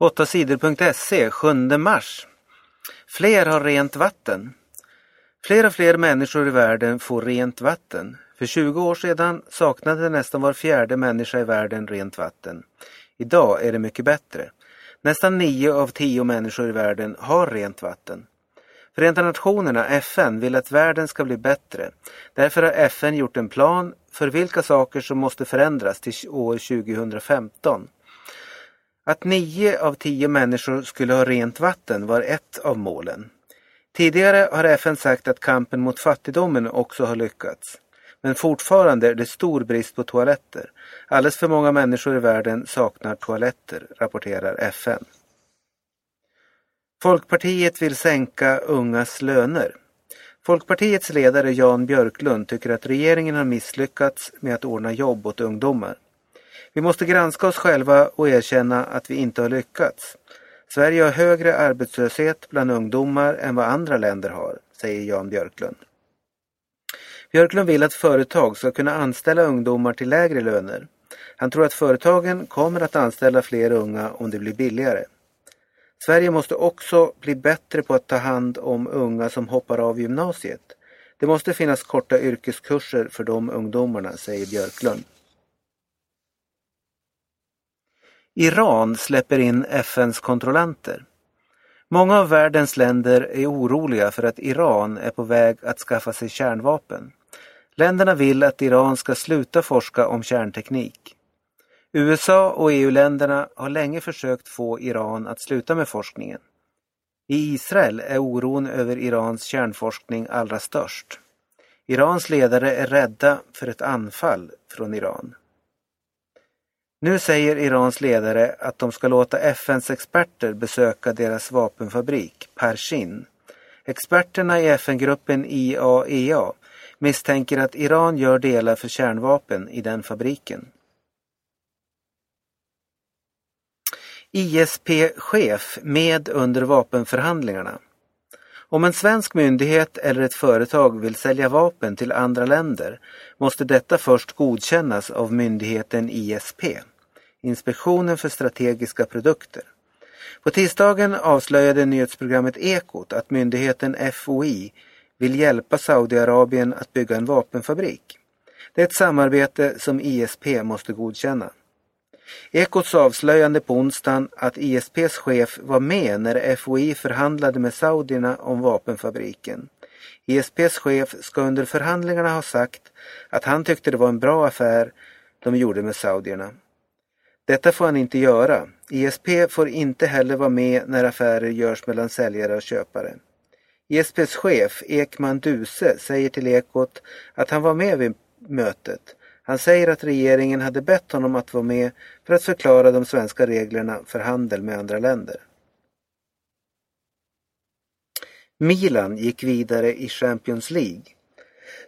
8sidor.se 7 mars. Fler har rent vatten. Fler och fler människor i världen får rent vatten. För 20 år sedan saknade nästan var fjärde människa i världen rent vatten. Idag är det mycket bättre. Nästan 9 av 10 människor i världen har rent vatten. Förenta Nationerna, FN, vill att världen ska bli bättre. Därför har FN gjort en plan för vilka saker som måste förändras till år 2015. Att nio av tio människor skulle ha rent vatten var ett av målen. Tidigare har FN sagt att kampen mot fattigdomen också har lyckats. Men fortfarande är det stor brist på toaletter. Alldeles för många människor i världen saknar toaletter, rapporterar FN. Folkpartiet vill sänka ungas löner. Folkpartiets ledare Jan Björklund tycker att regeringen har misslyckats med att ordna jobb åt ungdomar. Vi måste granska oss själva och erkänna att vi inte har lyckats. Sverige har högre arbetslöshet bland ungdomar än vad andra länder har, säger Jan Björklund. Björklund vill att företag ska kunna anställa ungdomar till lägre löner. Han tror att företagen kommer att anställa fler unga om det blir billigare. Sverige måste också bli bättre på att ta hand om unga som hoppar av gymnasiet. Det måste finnas korta yrkeskurser för de ungdomarna, säger Björklund. Iran släpper in FNs kontrollanter. Många av världens länder är oroliga för att Iran är på väg att skaffa sig kärnvapen. Länderna vill att Iran ska sluta forska om kärnteknik. USA och EU-länderna har länge försökt få Iran att sluta med forskningen. I Israel är oron över Irans kärnforskning allra störst. Irans ledare är rädda för ett anfall från Iran. Nu säger Irans ledare att de ska låta FNs experter besöka deras vapenfabrik, Pershin. Experterna i FN-gruppen IAEA misstänker att Iran gör delar för kärnvapen i den fabriken. ISP-chef med under vapenförhandlingarna. Om en svensk myndighet eller ett företag vill sälja vapen till andra länder måste detta först godkännas av myndigheten ISP, Inspektionen för strategiska produkter. På tisdagen avslöjade nyhetsprogrammet Ekot att myndigheten FOI vill hjälpa Saudiarabien att bygga en vapenfabrik. Det är ett samarbete som ISP måste godkänna. Ekots avslöjande på onsdagen att ISPs chef var med när FOI förhandlade med saudierna om vapenfabriken. ISPs chef ska under förhandlingarna ha sagt att han tyckte det var en bra affär de gjorde med saudierna. Detta får han inte göra. ISP får inte heller vara med när affärer görs mellan säljare och köpare. ISPs chef Ekman Duse säger till Ekot att han var med vid mötet han säger att regeringen hade bett honom att vara med för att förklara de svenska reglerna för handel med andra länder. Milan gick vidare i Champions League.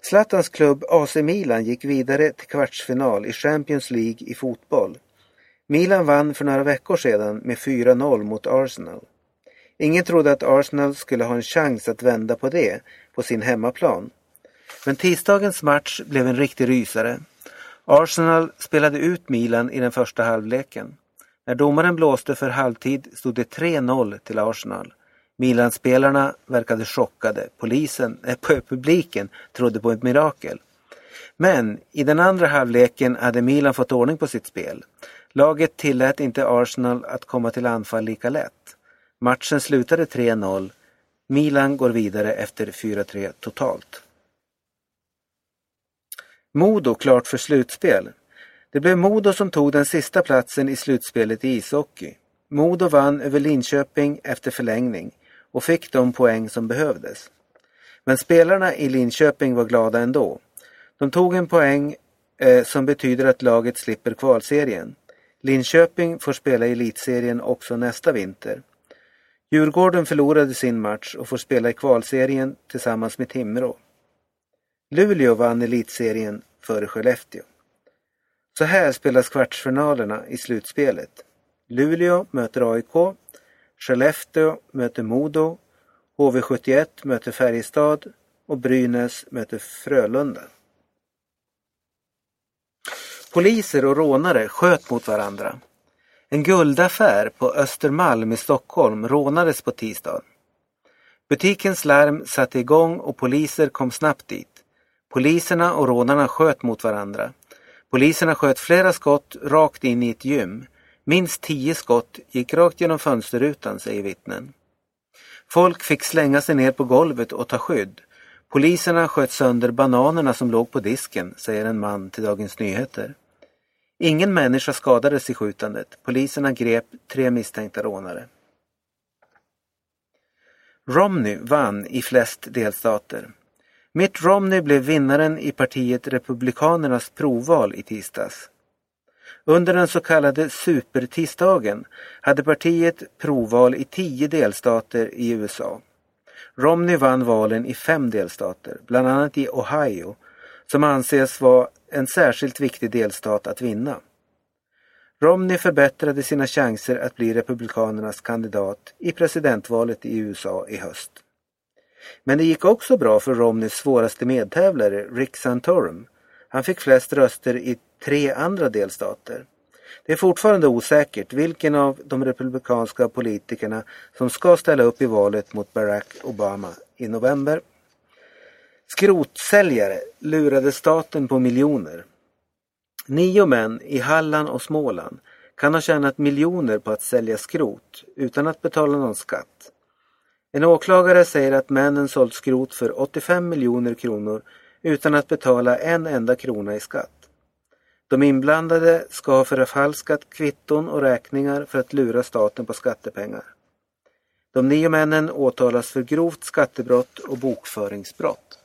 Zlatans klubb AC Milan gick vidare till kvartsfinal i Champions League i fotboll. Milan vann för några veckor sedan med 4-0 mot Arsenal. Ingen trodde att Arsenal skulle ha en chans att vända på det på sin hemmaplan. Men tisdagens match blev en riktig rysare. Arsenal spelade ut Milan i den första halvleken. När domaren blåste för halvtid stod det 3-0 till Arsenal. Milanspelarna verkade chockade. Polisen, äh, publiken trodde på ett mirakel. Men i den andra halvleken hade Milan fått ordning på sitt spel. Laget tillät inte Arsenal att komma till anfall lika lätt. Matchen slutade 3-0. Milan går vidare efter 4-3 totalt. Modo klart för slutspel. Det blev Modo som tog den sista platsen i slutspelet i ishockey. Modo vann över Linköping efter förlängning och fick de poäng som behövdes. Men spelarna i Linköping var glada ändå. De tog en poäng eh, som betyder att laget slipper kvalserien. Linköping får spela i elitserien också nästa vinter. Djurgården förlorade sin match och får spela i kvalserien tillsammans med Timrå. Luleå vann elitserien före Skellefteå. Så här spelas kvartsfinalerna i slutspelet. Luleå möter AIK, Skellefteå möter Modo, HV71 möter Färjestad och Brynäs möter Frölunda. Poliser och rånare sköt mot varandra. En guldaffär på Östermalm i Stockholm rånades på tisdagen. Butikens larm satte igång och poliser kom snabbt dit. Poliserna och rånarna sköt mot varandra. Poliserna sköt flera skott rakt in i ett gym. Minst tio skott gick rakt genom fönsterrutan, säger vittnen. Folk fick slänga sig ner på golvet och ta skydd. Poliserna sköt sönder bananerna som låg på disken, säger en man till Dagens Nyheter. Ingen människa skadades i skjutandet. Poliserna grep tre misstänkta rånare. Romney vann i flest delstater. Mitt Romney blev vinnaren i partiet Republikanernas provval i tisdags. Under den så kallade supertisdagen hade partiet provval i tio delstater i USA. Romney vann valen i fem delstater, bland annat i Ohio, som anses vara en särskilt viktig delstat att vinna. Romney förbättrade sina chanser att bli Republikanernas kandidat i presidentvalet i USA i höst. Men det gick också bra för Romneys svåraste medtävlare Rick Santorum. Han fick flest röster i tre andra delstater. Det är fortfarande osäkert vilken av de republikanska politikerna som ska ställa upp i valet mot Barack Obama i november. Skrotsäljare lurade staten på miljoner. Nio män i Halland och Småland kan ha tjänat miljoner på att sälja skrot utan att betala någon skatt. En åklagare säger att männen sålt skrot för 85 miljoner kronor utan att betala en enda krona i skatt. De inblandade ska ha förfalskat kvitton och räkningar för att lura staten på skattepengar. De nio männen åtalas för grovt skattebrott och bokföringsbrott.